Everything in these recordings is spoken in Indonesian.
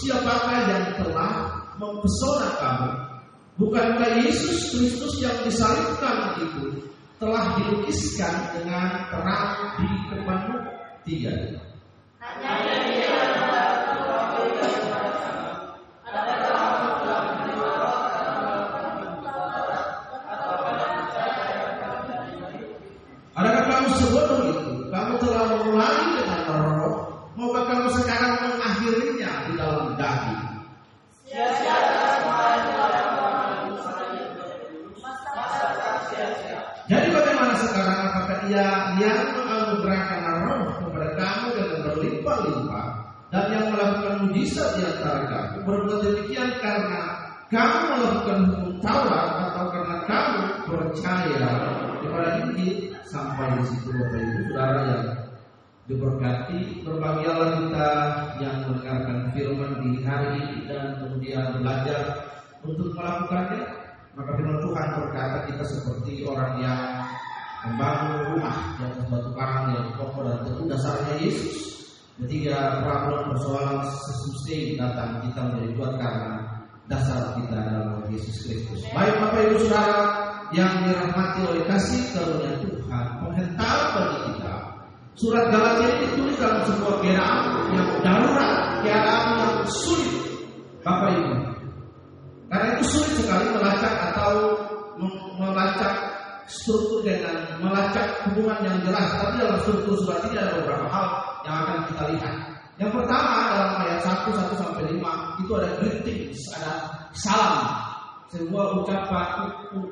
siapakah yang telah mempesona kamu? Bukankah Yesus Kristus yang disalibkan itu telah dilukiskan dengan terang di depanmu? Tiga. Hanya percaya kepada Injil sampai di situ Bapak Ibu Saudara yang diberkati berbahagialah kita yang mendengarkan firman di hari ini dan kemudian belajar untuk melakukannya. Maka firman Tuhan berkata kita seperti orang yang membangun rumah yang batu karang yang kokoh dan teguh. Dasarnya Yesus. Ketika problem persoalan sesustain datang kita menjadi kuat karena dasar kita dalam Yesus Kristus. Baik Bapak Ibu Saudara yang dirahmati oleh kasih karunia Tuhan, penghentar bagi kita. Surat Galatia ini ditulis dalam sebuah keadaan yang darurat, keadaan yang sulit, Bapak Ibu. Karena itu sulit sekali melacak atau melacak struktur dengan melacak hubungan yang jelas. Tapi dalam struktur surat ini ada beberapa hal yang akan kita lihat. Yang pertama dalam ayat 1 1 sampai 5 itu ada greetings, ada salam sebuah ucapan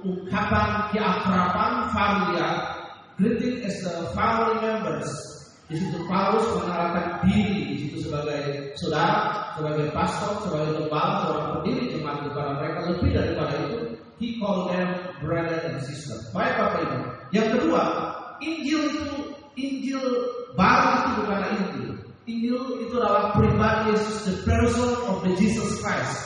ungkapan keakraban familiar greeting as the family members di situ Paulus mengenalkan diri di situ sebagai saudara, sebagai pastor, sebagai gembala, seorang pendiri jemaat kepada mereka lebih daripada itu. He called them brother and sister. Baik Bapak Ibu. Yang kedua, Injil itu Injil baru itu bukan Injil. Injil itu adalah pribadi the person of the Jesus Christ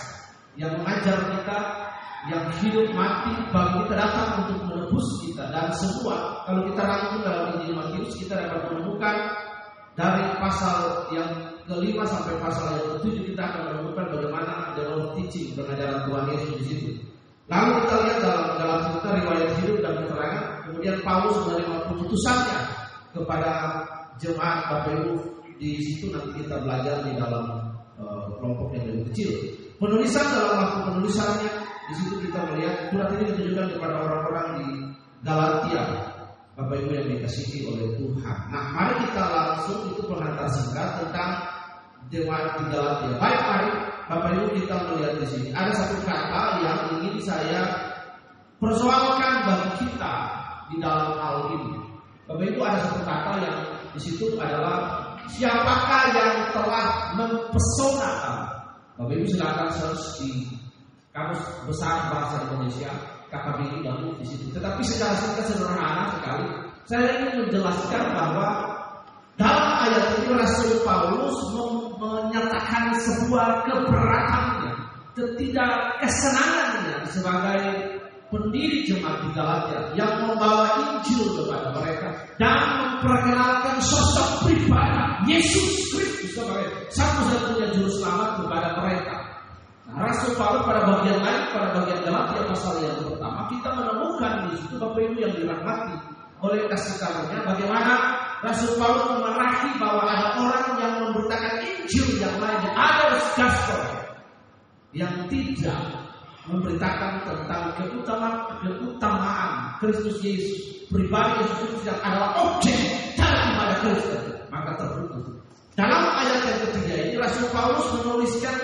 yang mengajar kita yang hidup mati bagi kita datang untuk menebus kita dan semua kalau kita rangkum dalam Injil Matius kita dapat menemukan dari pasal yang kelima sampai pasal yang ketujuh kita akan menemukan bagaimana the Lord teaching pengajaran Tuhan Yesus di situ. Lalu kita lihat dalam dalam cerita riwayat hidup dan keterangan kemudian Paulus menerima keputusannya kepada jemaat Bapak Ibu di situ nanti kita belajar di dalam uh, kelompok yang lebih kecil. Penulisan dalam waktu penulisannya di situ kita melihat surat ini ditujukan kepada orang-orang di Galatia, Bapak Ibu yang dikasihi oleh Tuhan. Nah, mari kita langsung itu pengantar singkat tentang jemaat di Galatia. Baik, mari Bapak Ibu kita melihat di sini ada satu kata yang ingin saya persoalkan bagi kita di dalam hal ini. Bapak Ibu ada satu kata yang di situ adalah siapakah yang telah mempesona. Bapak Ibu silakan search di kamus besar bahasa Indonesia KKBI lalu di situ. Tetapi secara singkat sederhana sekali, saya ingin menjelaskan bahwa dalam ayat ini Rasul Paulus menyatakan sebuah keberatannya, ketidak kesenangannya sebagai pendiri jemaat di Galatia yang membawa Injil kepada mereka dan memperkenalkan sosok pribadi Yesus Kristus sebagai satu-satunya juru selamat kepada mereka. Rasul Paulus pada bagian lain, pada bagian Galatia pasal yang pertama, kita menemukan di situ Bapak Ibu yang dirahmati oleh kasih karunia. Bagaimana? Rasul Paulus memarahi bahwa ada orang yang memberitakan Injil yang lainnya, ada gospel yang tidak memberitakan tentang keutamaan keutamaan Kristus Yesus. Pribadi Yesus Kristus yang adalah objek daripada Kristus. Maka terputus. Dalam ayat yang ketiga ini Rasul Paulus menuliskan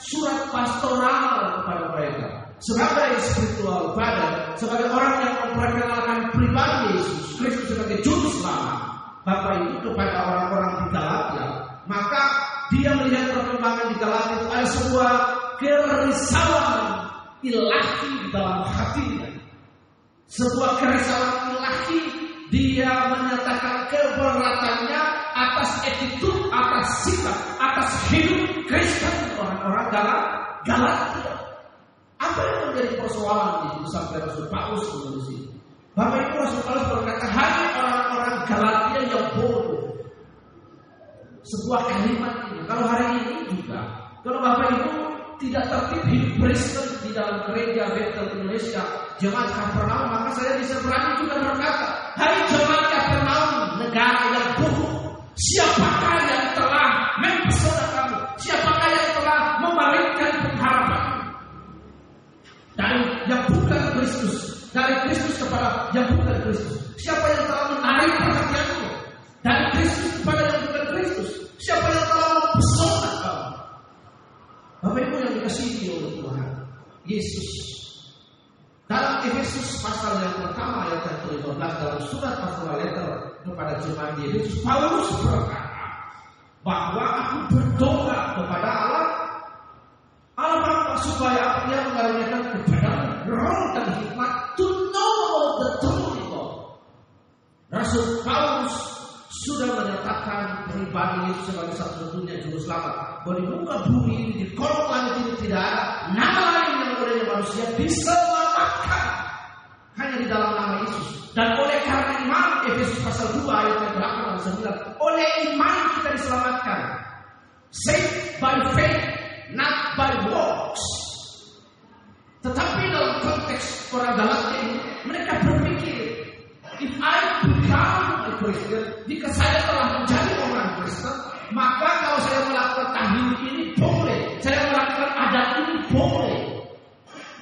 surat pastoral kepada mereka sebagai spiritual father, sebagai orang yang memperkenalkan pribadi Yesus Kristus sebagai juru selamat Bapak Ibu kepada orang-orang di Galatia, maka dia melihat perkembangan di Galatia itu ada sebuah kerisauan ilahi di dalam hatinya. Sebuah kerisauan ilahi dia menyatakan keberatannya atas attitude, atas sikap, atas hidup Kristen orang-orang dalam Galatia. Apa yang menjadi persoalan itu sampai Rasul Paulus menulis ini? Bapak Ibu Rasul Paulus berkata, hai orang-orang Galatia yang bodoh. Sebuah kalimat ini, kalau hari ini juga Kalau Bapak Ibu tidak tertib hidup Kristen di dalam gereja Bethel Indonesia, jemaat Kapernaum, maka saya bisa berani juga berkata, Hai jemaat Kapernaum, negara yang buruk, siapakah yang telah mempesona kamu? Siapakah yang telah memalingkan pengharapan? Dari yang bukan Kristus, dari Kristus kepada yang bukan Kristus. Siapa yang telah menarik perhatianmu? Dari Kristus kepada yang bukan Kristus. Siapa yang telah mempesona kamu? Bapak Ibu yang dikasihi oleh Tuhan, Yesus dalam Efesus pasal yang pertama ayat yang ke-15 dalam surat pasal letter kepada jemaat di Efesus Paulus berkata bahwa aku berdoa kepada Allah Allah supaya dia mengaruniakan kepadamu roh dan hikmat to know the truth God. Rasul Paulus sudah menyatakan pribadi Yesus sebagai satu-satunya juru selamat. Bahwa di muka bumi ini, di langit ini tidak ada nama lain yang olehnya manusia diselamatkan. Hanya di dalam nama Yesus. Dan oleh karena Efesus pasal 2 ayat yang 8 dan 9. Oleh iman kita diselamatkan. Saved by faith, not by works. Tetapi dalam konteks orang Galatia ini, mereka berpikir, if I become a Christian, jika saya telah menjadi orang Kristen, maka kalau saya melakukan tahlil ini boleh, saya melakukan adat ini boleh.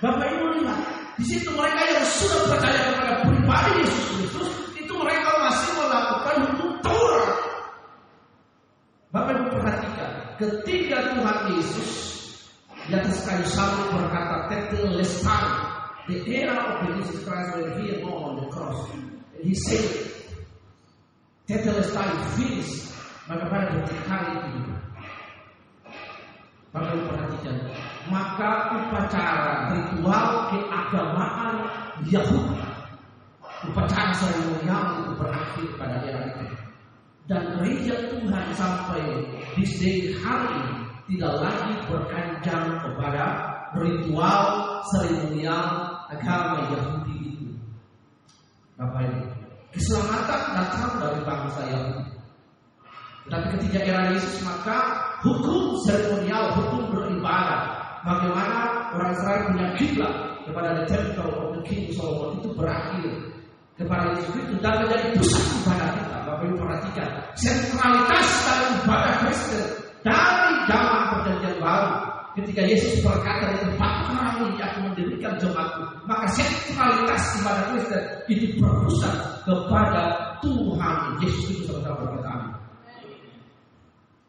Bapak Ibu lihat, di situ mereka yang sudah percaya kepada pribadi Yesus Kristus, itu mereka masih melakukan hukum Taurat. Bapak Ibu perhatikan, ketika Tuhan Yesus di atas kayu salib berkata, "Tetelestai," the era of Jesus Christ when he hung on the cross, and he said, "Tetelestai finished." Maka pada detik hari itu, Ibu perhatikan, maka upacara ritual keagamaan Yahudi, upacara seremonial itu berakhir pada era itu. Dan gereja Tuhan sampai di sini hari ini tidak lagi berkanjang kepada ritual seremonial agama Yahudi itu. Bapak Ibu, keselamatan datang dari bangsa Yahudi. Tapi ketika era Yesus maka hukum seremonial, hukum beribadah, bagaimana orang Israel punya kiblat kepada the temple of the King Solomon itu berakhir kepada Yesus Kristus dan menjadi pusat ibadah kita. Bapak Ibu perhatikan sentralitas dalam ibadah Kristen dari zaman perjanjian baru ketika Yesus berkata di tempat orang ini aku mendirikan jemaatku maka sentralitas ibadah Kristen itu berpusat kepada Tuhan Yesus itu saudara berkata.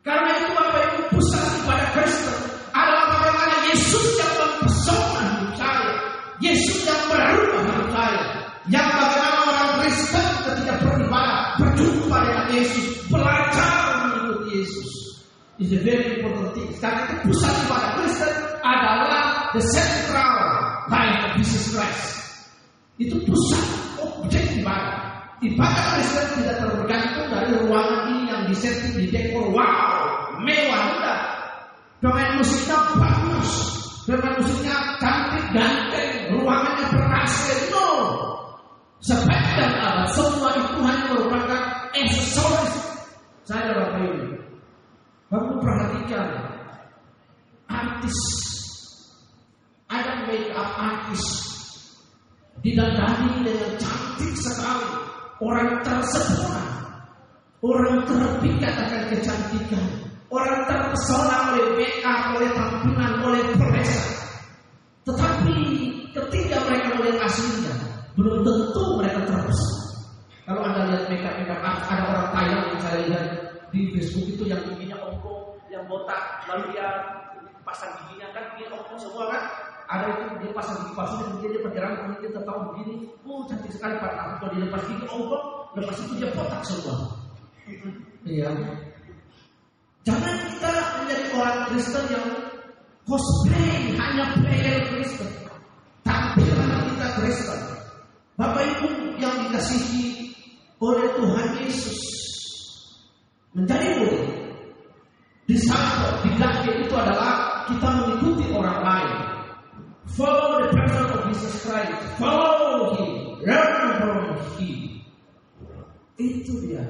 Karena itu Bapak Ibu pusat ibadah Kristen Is a very important thing. Karena itu pusat ibadah Kristen adalah the central life of Jesus Christ. Itu pusat objek ibadah. Ibadah Kristen tidak tergantung dari ruangan ini yang disetting di dekor wow, mewah enggak. Pemain musiknya bagus, pemain musiknya cantik ganteng, ruangannya ber no. Sepanjang abad semua itu hanya merupakan aksesoris. Saya bapak ini, bapak perhatikan artis, ada make up artis didandani dengan cantik sekali orang tersempurna, orang terpikat akan kecantikan, orang terpesona oleh BA, oleh tampilan, oleh profesor. Tetapi ketika mereka melihat aslinya, belum tentu mereka terpesona. Kalau anda lihat makeup makeup ada orang Thailand yang saya lihat di Facebook itu yang giginya ongkong, yang botak, lalu dia pasang giginya. Kan dia ongkong semua kan, ada itu dia pasang gigi palsu kemudian dia pakai rambut kemudian dia tertawa begini oh cantik sekali pak. Tapi kalau dia lepas gigi oh kok lepas itu dia botak semua. Iya. Jangan kita menjadi orang Kristen yang cosplay hanya player Kristen. Tampilan kita Kristen. Bapak Ibu yang dikasihi oleh Tuhan Yesus menjadi murid disciple didakir itu adalah kita mengikuti orang lain Follow the person of Jesus Christ. Follow Him. Learn from Him. Itu dia.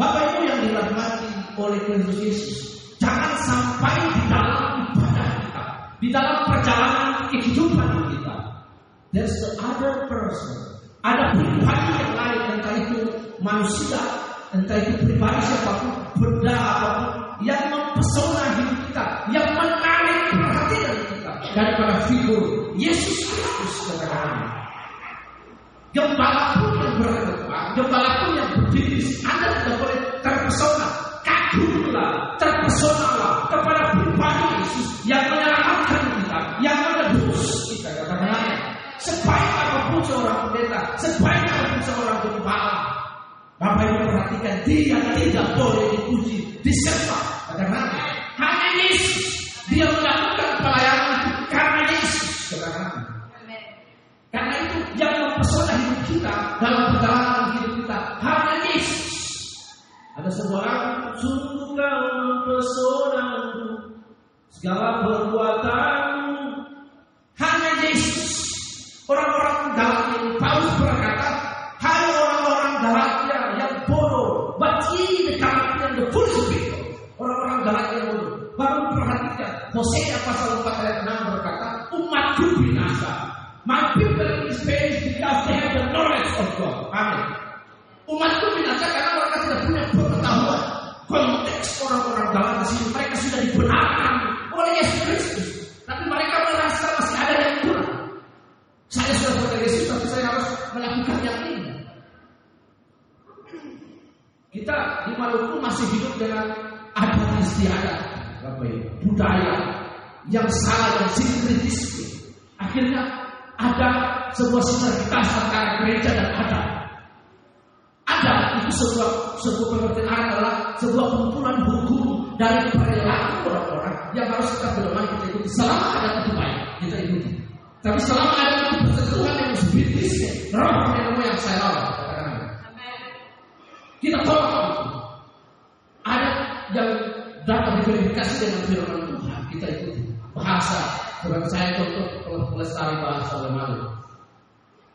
Bapak Ibu yang dirahmati oleh Kristus Yesus. Jangan sampai di dalam dalam perjalanan kehidupan kita. There's the other person. Ada pribadi yang lain, entah itu manusia, entah itu pribadi siapa pun, benda apa pun, yang mempesona hidup kita, yang menarik perhatian kita daripada figur Yesus Kristus katakan Gembala pun yang berdepan, gembala pun yang berdiri, Anda tidak boleh terpesona, kagumlah, terpesonalah kepada pribadi Yesus yang menyelamatkan kita, yang menebus kita katakan Sebaik apa pun seorang pendeta, sebaik apa pun seorang gembala, Bapak Ibu perhatikan dia tidak boleh dipuji, disembah. Karena hanya Yesus dia melakukan pelayanan karena Yesus. Karena karena itu yang mempesona hidup kita dalam perjalanan hidup kita hanya Yesus. Ada seorang sungguh kau mempesona segala perbuatanmu Maluku masih hidup dengan adat istiadat, apa ya, budaya yang salah dan sinkritis. Akhirnya ada sebuah sinergitas antara gereja dan adat. Ada itu sebuah sebuah pengertian adalah sebuah kumpulan hukum dari perilaku orang-orang yang harus kita berdoa kita ikuti selama ada itu baik kita ikuti. Tapi selama ada itu bersentuhan yang spiritis, roh yang yang saya lawan. Kita tolak itu. Ada yang dapat diverifikasi dengan firman Tuhan, kita ikuti. Bahasa, bukan saya contoh pelestari bahasa Lemalu.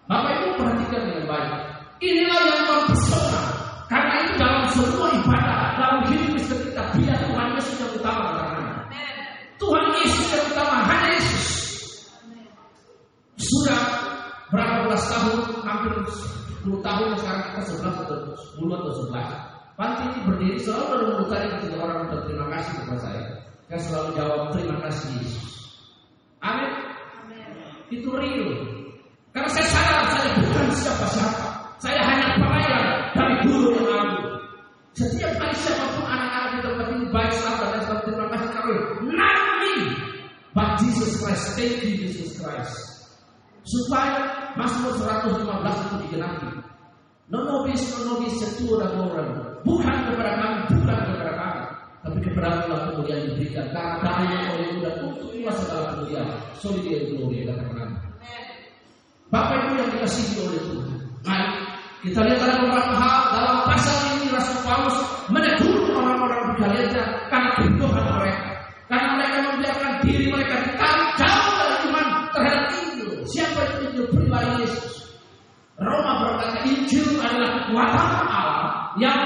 Bapak Ibu perhatikan dengan baik. Inilah yang mempesona. Karena itu dalam semua ibadah, dalam hidup Kristen kita, biar Tuhan Yesus yang utama. Tuhan Yesus yang utama, hanya Yesus. Sudah berapa belas tahun, hampir 10 tahun sekarang kita 11 atau 10 atau 11. Panti ini berdiri selalu memutar ketika orang berterima kasih kepada saya. Saya selalu jawab terima kasih Yesus. Amin. Itu real. Karena saya sadar saya bukan siapa-siapa. Saya hanya pelayan dari guru yang lalu. Setiap kali siapa pun anak-anak di tempat ini baik sahabat dan sahabat terima kasih kami. Not me, but Jesus Christ. Thank you Jesus Christ. Supaya Mazmur 115 itu digenapi. No nobis, no nobis, setua dan orang. Bukan kepada kami, bukan kepada kami. Tapi kepada Allah kemuliaan diberikan. Kami yang oleh muda untuk lima segala kemuliaan. Solid dia glory, katakan Bapak Ibu yang dikasihi oleh Tuhan. Mari kita lihat ada beberapa hal dalam pasal ini Rasul Paulus menegur orang-orang Galatia karena kebodohan mereka. Karena mereka membiarkan diri mereka ditarik jauh dari iman terhadap Injil. Siapa itu Injil? Pribadi Yesus. Roma berkata Injil adalah kekuatan Allah yang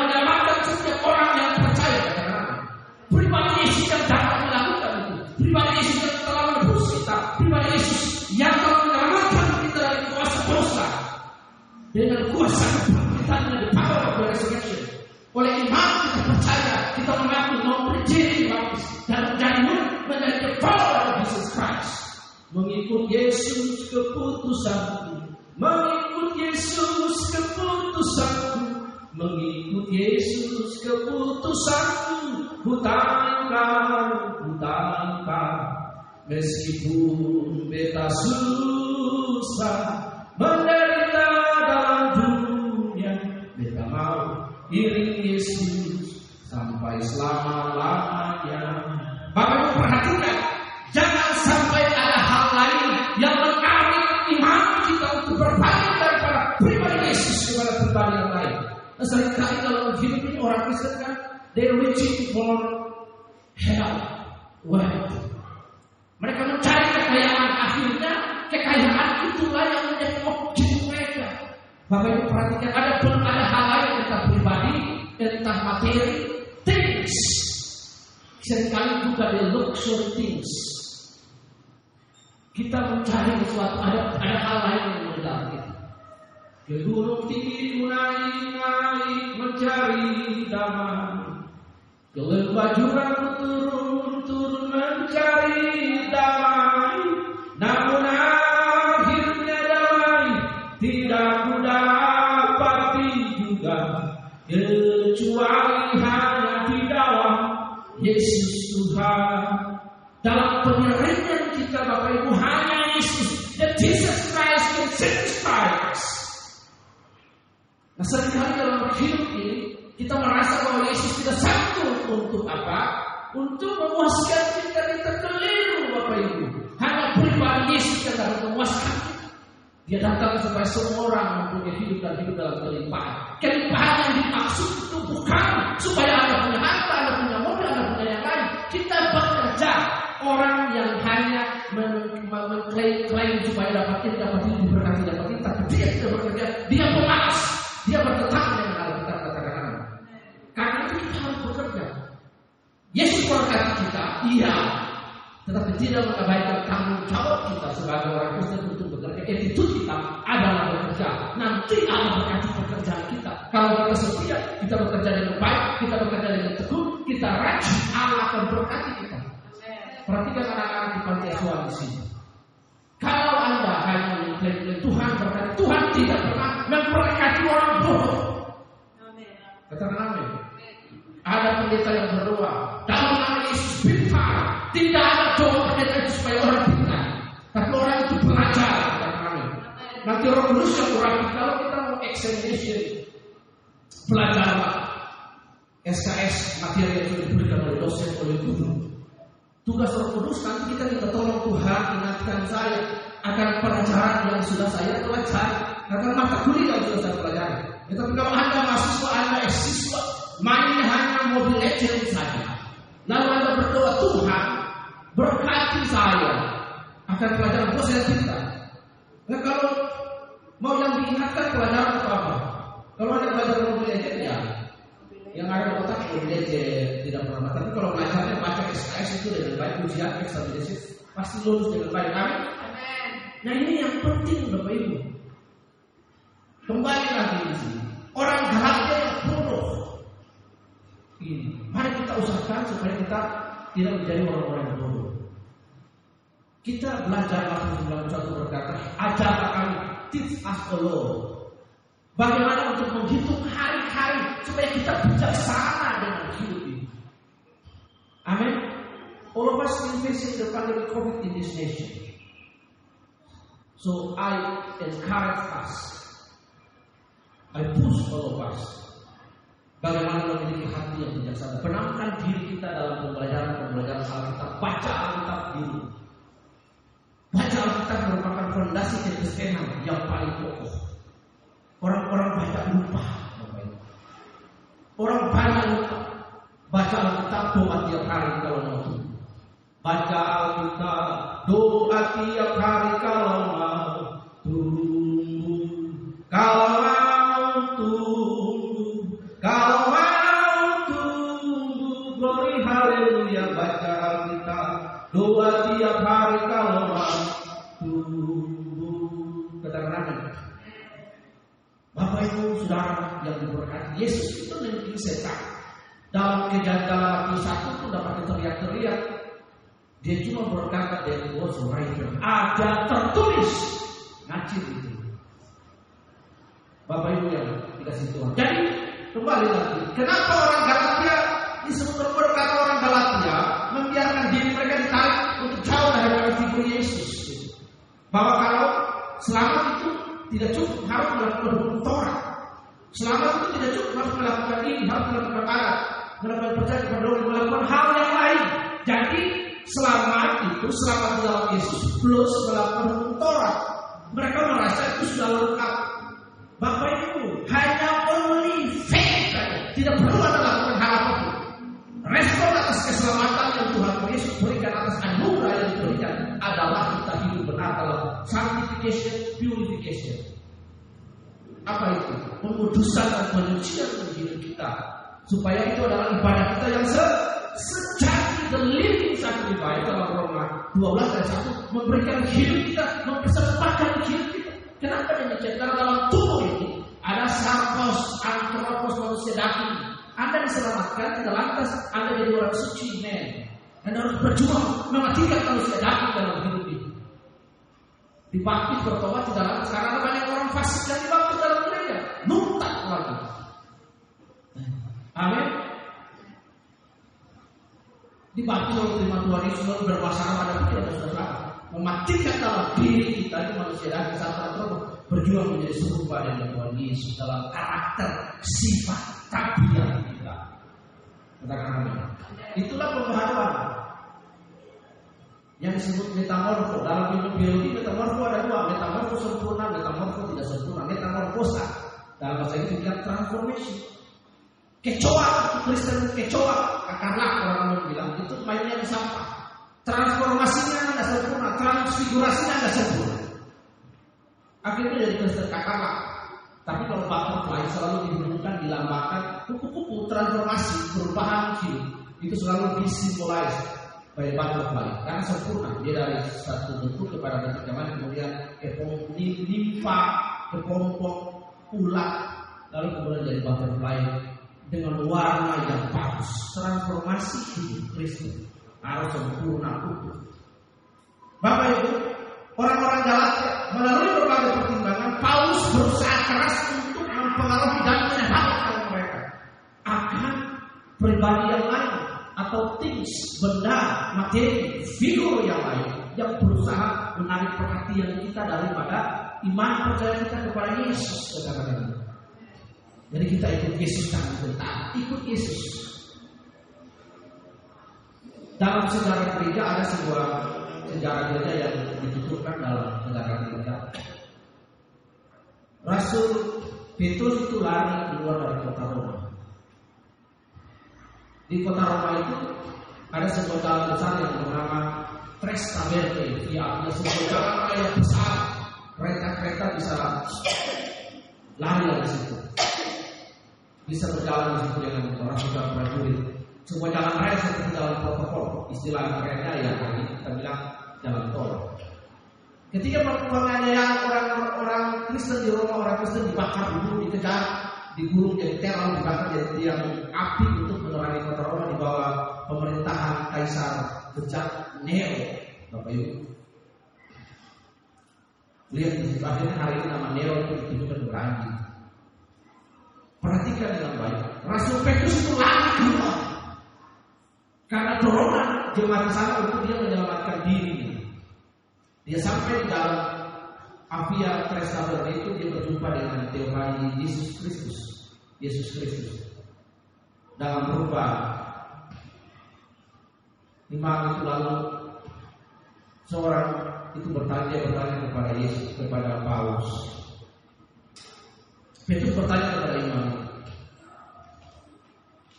keputusanku, mengikut Yesus keputusanku, mengikut Yesus keputusanku, ku tangkap. Meskipun beta susah menderita dalam dunia, beta mau iring Yesus sampai selama-lamanya. Bapak kepada yang lain. Nah, sering kali kalau hidup ini orang Kristen kan, they reaching for hell, wealth. Mereka mencari kekayaan akhirnya kekayaan itulah yang menjadi objek mereka. Bapak Ibu perhatikan ada pun ada hal lain entah pribadi, entah materi, things. Seringkali juga the luxury things. kita mencari sesuatu ada ada hal lain yang mengejar kita. Ke gunung tinggi naik naik mencari damai. Ke lembah jurang turun turun mencari damai. Nah sering kali dalam hidup ini kita merasa bahwa Yesus tidak sanggup untuk apa? Untuk memuaskan kita kita keliru Bapak Ibu. Hanya pribadi Yesus yang dapat memuaskan. Dia datang supaya semua orang mempunyai hidup dan hidup dalam kelimpahan. Kelimpahan yang dimaksud itu bukan supaya Anda punya harta, Anda punya mobil, Anda punya yang lain. Kita bekerja. Orang yang hanya mengklaim supaya dapat ini, dapat ini, diberkati, dapat ini, tapi dia tidak bekerja. Dia bertentangan dengan Alkitab katakan Karena itu kita harus bekerja. Yesus berkati kita, iya. Tetapi tidak mengabaikan tanggung jawab kita sebagai orang Kristen untuk bekerja. Itu kita adalah bekerja. Nanti Allah berkati pekerjaan kita. Kalau kita setia, kita bekerja dengan baik, kita bekerja dengan teguh, kita rajin, Allah akan berkati kita. Perhatikan anak-anak di pantai asuhan di sini. Kalau Anda hanya mengklaim Tuhan berkati, Tuhan tidak pernah memberkati orang bodoh. Kudus yang kurang kalau kita mau examination belajar SKS materi yang sudah diberikan oleh dosen oleh guru Tugas Roh Kudus nanti kita minta tolong Tuhan ingatkan saya akan pelajaran yang sudah saya pelajari, akan mata kuliah yang sudah saya pelajari. Ya, tapi kalau anda mahasiswa, anda siswa, mainnya hanya mobil legend saja. Lalu anda berdoa Tuhan berkati saya akan pelajaran saya pintar. Nah kalau mau yang diingatkan pelajaran itu apa? Kalau ada pelajaran mobil legend ya. Yang ada di otak belajar tidak pernah. Tapi kalau belajarnya baca SKS itu dengan baik ujian eksaminasi pasti lulus dengan baik. Amin? Nah ini yang penting bapak ibu. Kembali lagi di sini. Orang yang bodoh ini. Mari kita usahakan supaya kita tidak menjadi orang-orang yang bodoh. Kita belajar langsung 91 berkata ajarlah kami teach us the law Bagaimana untuk menghitung hari-hari supaya kita bijaksana dengan hidup ini. Amin. All of us been facing the pandemic COVID in this nation. So I encourage us. I push all of us. Bagaimana memiliki hati yang bijaksana. Benamkan diri kita dalam pembelajaran-pembelajaran Alkitab. Baca Alkitab dulu. Baca Alkitab merupakan fondasi kekristenan yang paling pokok. Orang-orang banyak lupa. Orang banyak lupa. Baca Alkitab doa tiap hari kalau mau. Baca Alkitab doa tiap hari lagi. Kenapa orang Galatia disebut berkata orang Galatia membiarkan diri mereka ditarik untuk jauh dari figur Yesus. Bahwa kalau selamat itu tidak cukup harus melakukan hukum Torah. Selamat itu tidak cukup harus melakukan ini, harus melakukan alat, melakukan percaya kepada Allah, melakukan hal yang lain. Jadi selamat itu selamat dalam Yesus plus melakukan hukum Torah. Mereka merasa itu sudah lengkap. Bapak Ibu, hanya sanctification, purification. Apa itu? Pengudusan dan penyucian hidup kita. Supaya itu adalah ibadah kita yang se sejati, the living sacrifice dalam Roma 12 ayat 1 memberikan hidup kita, mempersempatkan hidup kita. Kenapa demikian? Karena dalam tubuh ini ada sarkos, antropos, manusia daging. Anda diselamatkan, tidak lantas Anda jadi orang suci, men. Anda harus berjuang mematikan manusia daging dalam hidup Dibaptis bertobat tidak lantas karena banyak orang fasik dan dibaptis dalam gereja. Nuntak lagi. Amin. Dibaptis oleh terima Tuhan Yesus lalu bermasalah pada pikiran dan saudara. Mematikan dalam diri kita di manusia dan kesatuan terus berjuang menjadi serupa dengan Tuhan Yesus dalam karakter, sifat, tabiat kita. Katakan amin. Itulah pembaharuan yang disebut metamorfo. Dalam ilmu biologi metamorfo ada dua, metamorfo sempurna, metamorfo tidak sempurna. Metamorfosa dalam bahasa Inggris disebut transformation. Kecoa, Kristen kecoa, karena orang bilang itu mainnya di sampah. Transformasinya nggak sempurna, transfigurasinya nggak sempurna. Akhirnya jadi Kristen kakak Tapi kalau butterfly selalu dihubungkan, dilambangkan kupu-kupu transformasi perubahan hidup itu selalu disimbolis by butterfly karena sempurna. Dia dari satu bentuk kepada bentuk yang lain kemudian kepompong limfa kepompong ulat lalu kemudian jadi butterfly dengan warna yang bagus. Transformasi hidup Kristus. Harus sempurna utuh. Bapak Ibu, orang-orang Galatia melalui berbagai pertimbangan, Paulus berusaha keras untuk mempengaruhi dan menyehatkan mereka. Akan pribadi yang lain atau things, benda, materi, figur yang lain yang berusaha menarik perhatian kita daripada iman percaya kita kepada Yesus. Katakan jadi kita ikut Yesus jangan bentar, ikut Yesus. Dalam sejarah gereja ada sebuah sejarah gereja yang dituturkan dalam negara gereja. Rasul Petrus itu lari keluar dari kota Roma. Di kota Roma itu ada sebuah jalan besar yang bernama Trestaberte. Ya, ada sebuah jalan yang besar. Kereta-kereta bisa lari dari situ bisa berjalan di situ dengan orang sudah prajurit. Semua jalan raya seperti jalan protokol, istilah kerennya ya hari kita bilang jalan tol. Ketika penganiayaan orang-orang Kristen di Roma, orang Kristen dibakar dulu, dikejar, digulung jadi teror, dibakar jadi tiang api untuk menerangi kota di bawah pemerintahan Kaisar bejat Nero, Bapak Ibu. Lihat di situ akhirnya hari ini nama Nero itu ditujukan beranjing. Perhatikan dengan baik. Rasul Petrus itu lari keluar. Karena dorongan jemaat sana untuk dia menyelamatkan diri. Dia sampai di dalam Avia Trestabel itu dia berjumpa dengan teori Yesus Kristus. Yesus Kristus. Dalam berupa imam itu lalu seorang itu bertanya bertanya kepada Yesus kepada Paulus Petrus bertanya kepada imam,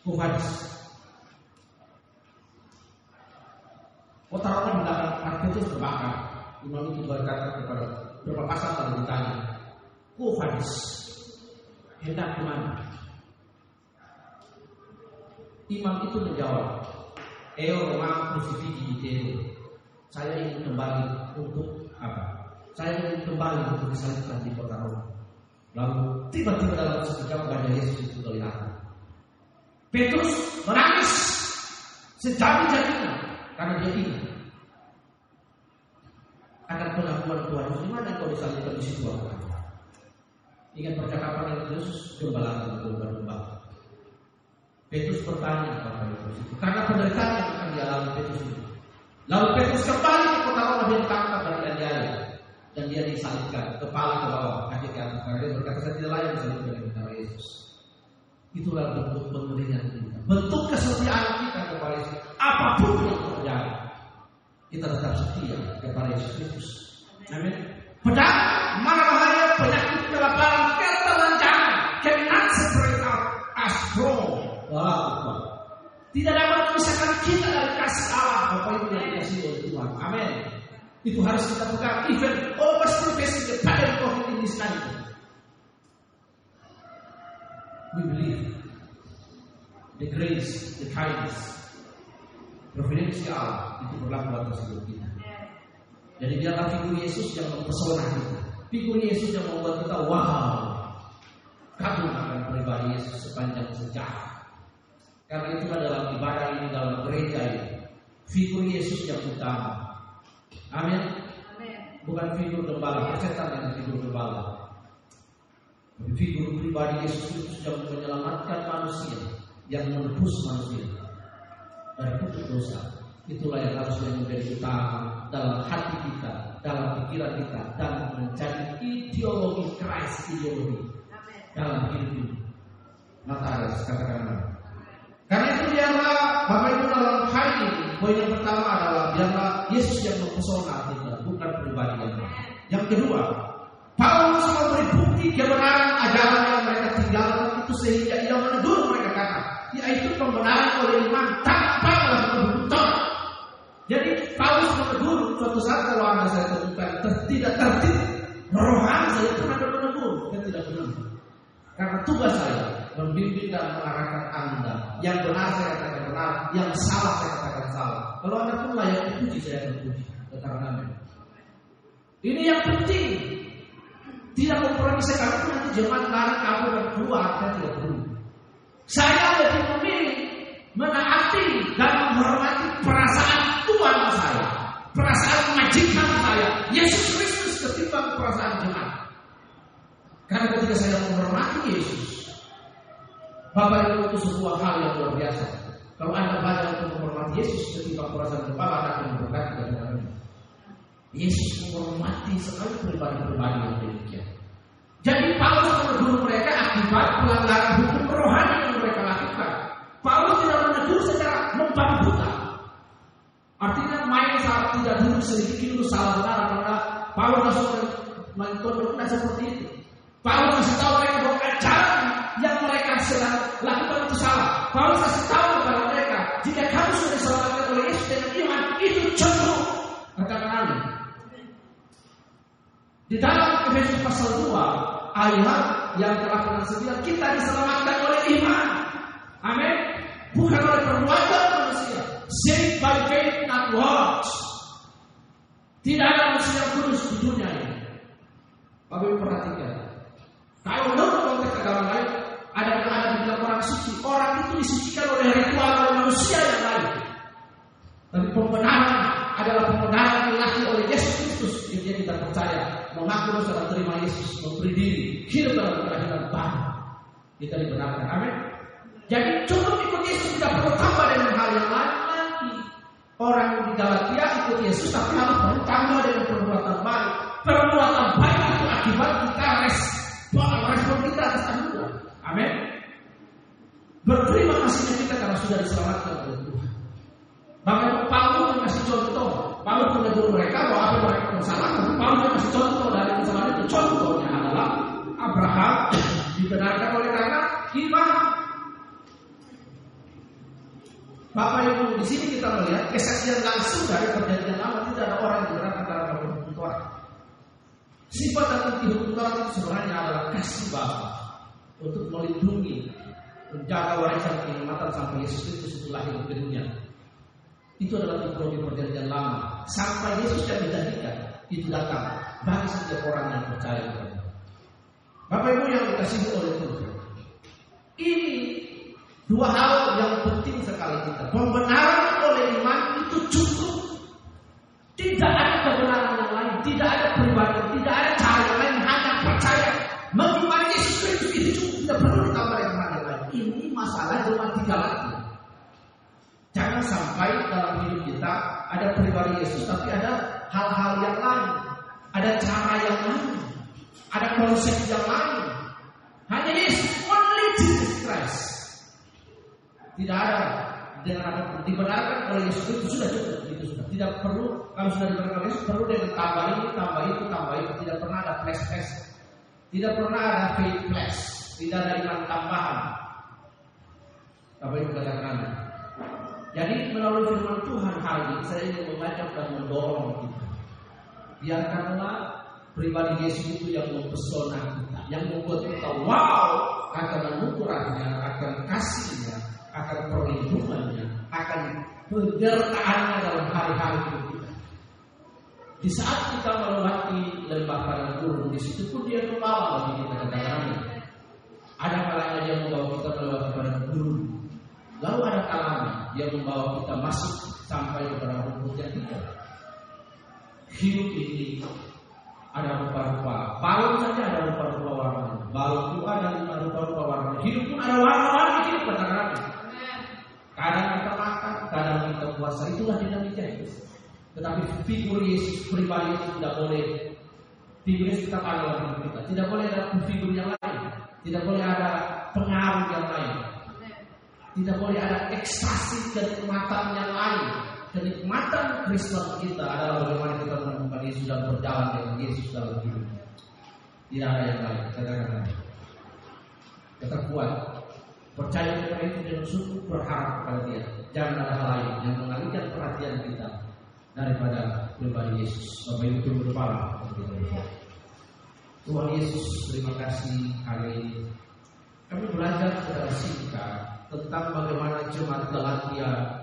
Kuhadis, Kota Roma mendapat Petrus terbakar. Imam itu berkata kepada beberapa pasal lalu ditanya, Kuhadis, hendak ke mana? Imam itu menjawab, Eo crucifigi di Saya ingin kembali untuk apa? Saya ingin kembali untuk disalibkan di kota Roma. Lalu tiba-tiba dalam sekejap wajah Yesus itu kelihatan. Petrus menangis sejadi-jadinya karena dia ingat akan pengakuan Tuhan Yesus. Di mana kau disalibkan di situ apa? Ingat percakapan yang Yesus gembala domba-domba. Petrus bertanya kepada Yesus itu karena penderitaan yang akan dialami Petrus itu. Lalu Petrus kembali ke kota Roma dan ditangkap dari Aniaya dan dia disalibkan kepala ke bawah kaki ke atas karena dia berkata saya tidak layak disalibkan dengan cara Yesus itulah bentuk pemberian kita bentuk kesetiaan kita kepada Yesus apa pun yang kita tetap setia kepada Yesus Kristus. Amin. Pedang mana bahaya penyakit kelaparan ketelanjangan cannot separate us from tidak dapat memisahkan kita dari kasih Allah Bapak Ibu yang dikasih oleh Tuhan. Amin. Itu harus kita pegang. Even still facing the pattern of in this life. We believe the grace, the kindness, Providensi Allah itu berlaku atas hidup kita. Jadi biarlah figur Yesus yang mempesona kita. Figur Yesus yang membuat kita wow. Kagum akan pribadi Yesus sepanjang sejarah. Karena itu dalam ibadah ini dalam gereja ini figur Yesus yang utama. Amin. Bukan figur gembala, persetan dengan figur gembala. Figur pribadi Yesus itu sudah menyelamatkan manusia yang menebus manusia dari putus dosa. Itulah yang harus menjadi utama dalam hati kita, dalam pikiran kita, dan menjadi ideologi Christ ideologi dalam hidup ini. Maka harus katakan Karena itu biarlah Bapak Ibu dalam hari ini Poin yang pertama adalah biarlah Yesus yang mempesona kita, bukan pribadi yang lain. Yang kedua, Paulus memberi bukti kebenaran ajaran yang mereka tinggalkan itu sehingga ia menegur mereka kata, yaitu pembenaran oleh iman Paulus menegur suatu saat kalau anda saya temukan tidak tertib, rohani saya pun ada menegur, dan tidak benar. Karena tugas saya membimbing dan mengarahkan anda. Yang benar saya katakan benar, yang salah saya katakan salah. Kalau anda pun layak dipuji, saya akan puji. Karena ini yang penting. Tidak memproduksi kamu nanti jemaat lari kamu dan keluar dan tidak perlu. Saya lebih memilih menaati dan menghormati perasaan Tuhan saya, perasaan majikan saya, Yesus Kristus ketimbang perasaan jemaat. Karena ketika saya menghormati Yesus, Bapak Ibu itu sebuah hal yang luar biasa. Kalau Anda banyak untuk menghormati Yesus ketimbang perasaan kepala, Anda akan memberkati dan Yesus menghormati sekali pribadi-pribadi yang demikian. Jadi Paulus menegur mereka akibat pelanggaran hukum rohani sedikit itu salah benar karena Paulus langsung mencontohkan seperti itu. Paulus kasih tahu mereka bahwa ajaran yang mereka sedang lakukan itu salah. Paulus kasih tahu kepada mereka jika kamu sudah diselamatkan oleh Yesus dengan iman itu contoh katakan amin. Di dalam Efesus pasal 2 ayat yang telah pernah sembilan kita diselamatkan oleh iman. Amin. Bukan oleh perbuatan manusia. Saved by faith not works. Tidak ada manusia yang kudus di dunia ini. Bapak perhatikan. Kalau menurut konteks agama lain, ada yang ada di dalam orang suci. Orang itu disucikan oleh ritual oleh manusia yang lain. Tapi pembenaran adalah pembenaran yang oleh Yesus Kristus. Jadi kita percaya mengaku dan terima Yesus, memberi diri, hidup dalam kelahiran baru. Kita dibenarkan. Amin. Jadi cukup ikut Yesus tidak perlu tambah dengan hal yang lain. Orang di Galatia ikut Yesus tapi harus bertambah dengan perbuatan baik. Perbuatan baik itu akibat kita res, respon kita atas anugerah. Amin. Berterima kasihnya kita karena sudah diselamatkan oleh Tuhan. Bahkan Paulus mengasih contoh. Paulus menegur mereka bahwa apa mereka bersalah, Bapak Ibu di sini kita melihat kesaksian langsung dari perjanjian lama tidak ada orang yang dibenarkan karena hukum Tuhan. Sifat dan inti hukum Tuhan itu sebenarnya adalah kasih Bapa untuk melindungi, menjaga warisan kenikmatan sampai Yesus Kristus setelah hidup di dunia. Itu adalah teknologi perjanjian lama. Sampai Yesus yang dijadikan itu datang bagi setiap orang yang percaya Bapak Ibu yang dikasihi oleh Tuhan. Ini dua hal yang penting sekali kita. Pembenaran oleh iman itu cukup. Tidak ada kebenaran yang lain, tidak ada pribadi, tidak ada cara yang lain, hanya percaya. Mengimani Yesus Kristus itu cukup, tidak perlu ditambah yang lain. Ini masalah cuma tiga lagi. Jangan sampai dalam hidup kita ada pribadi Yesus, tapi ada hal-hal yang lain, ada cara yang lain, ada konsep yang lain. Hanya Yesus. Tidak ada. Dengan apa dibenarkan oleh Yesus itu sudah cukup, itu sudah. Tidak perlu kalau sudah dibenarkan Yesus perlu dengan tambah ini, tambah itu, tambah itu. Tidak pernah ada plus plus, tidak pernah ada faith plus, tidak ada iman tambahan. Apa itu katakan Jadi melalui firman Tuhan hari ini saya ingin mengajak dan mendorong kita. Biarkanlah pribadi Yesus itu yang mempesona kita, yang membuat kita wow! Akan anugerahnya, akan kasihnya, akan perlindungannya, akan penyertaannya dalam hari-hari hidup kita. Di saat kita melewati lembah padang gurun, di situ pun dia membawa bagi kita kedatangannya. Ada kalanya dia membawa kita melewati padang gurun. Lalu ada kalanya dia membawa kita masuk sampai kepada rumput yang tidak. Hidup ini ada rupa-rupa. Balon saja ada rupa-rupa warna. Balon itu ada rupa-rupa warna. Hidup pun ada warna-warna hidup kadang-kadang. Puasa. Itulah dinamika itu. Tetapi figur Yesus pribadi itu tidak boleh figur Yesus kita pada dalam kita. Tidak boleh ada figur yang lain. Tidak boleh ada pengaruh yang lain. Tidak boleh ada ekstasi kenikmatan yang lain. Kenikmatan Kristen kita adalah bagaimana kita menemukan Yesus dan berjalan dengan Yesus dalam hidup. Tidak ada yang lain. Katakan Kita kuat. Percaya kepada itu dengan sungguh berharap kepada dia. Jangan ada hal lain yang mengalihkan perhatian kita daripada pribadi Yesus. Bapak Ibu turun kepala. Tuhan Yesus, terima kasih hari ini. Kami belajar secara singkat tentang bagaimana jemaat Galatia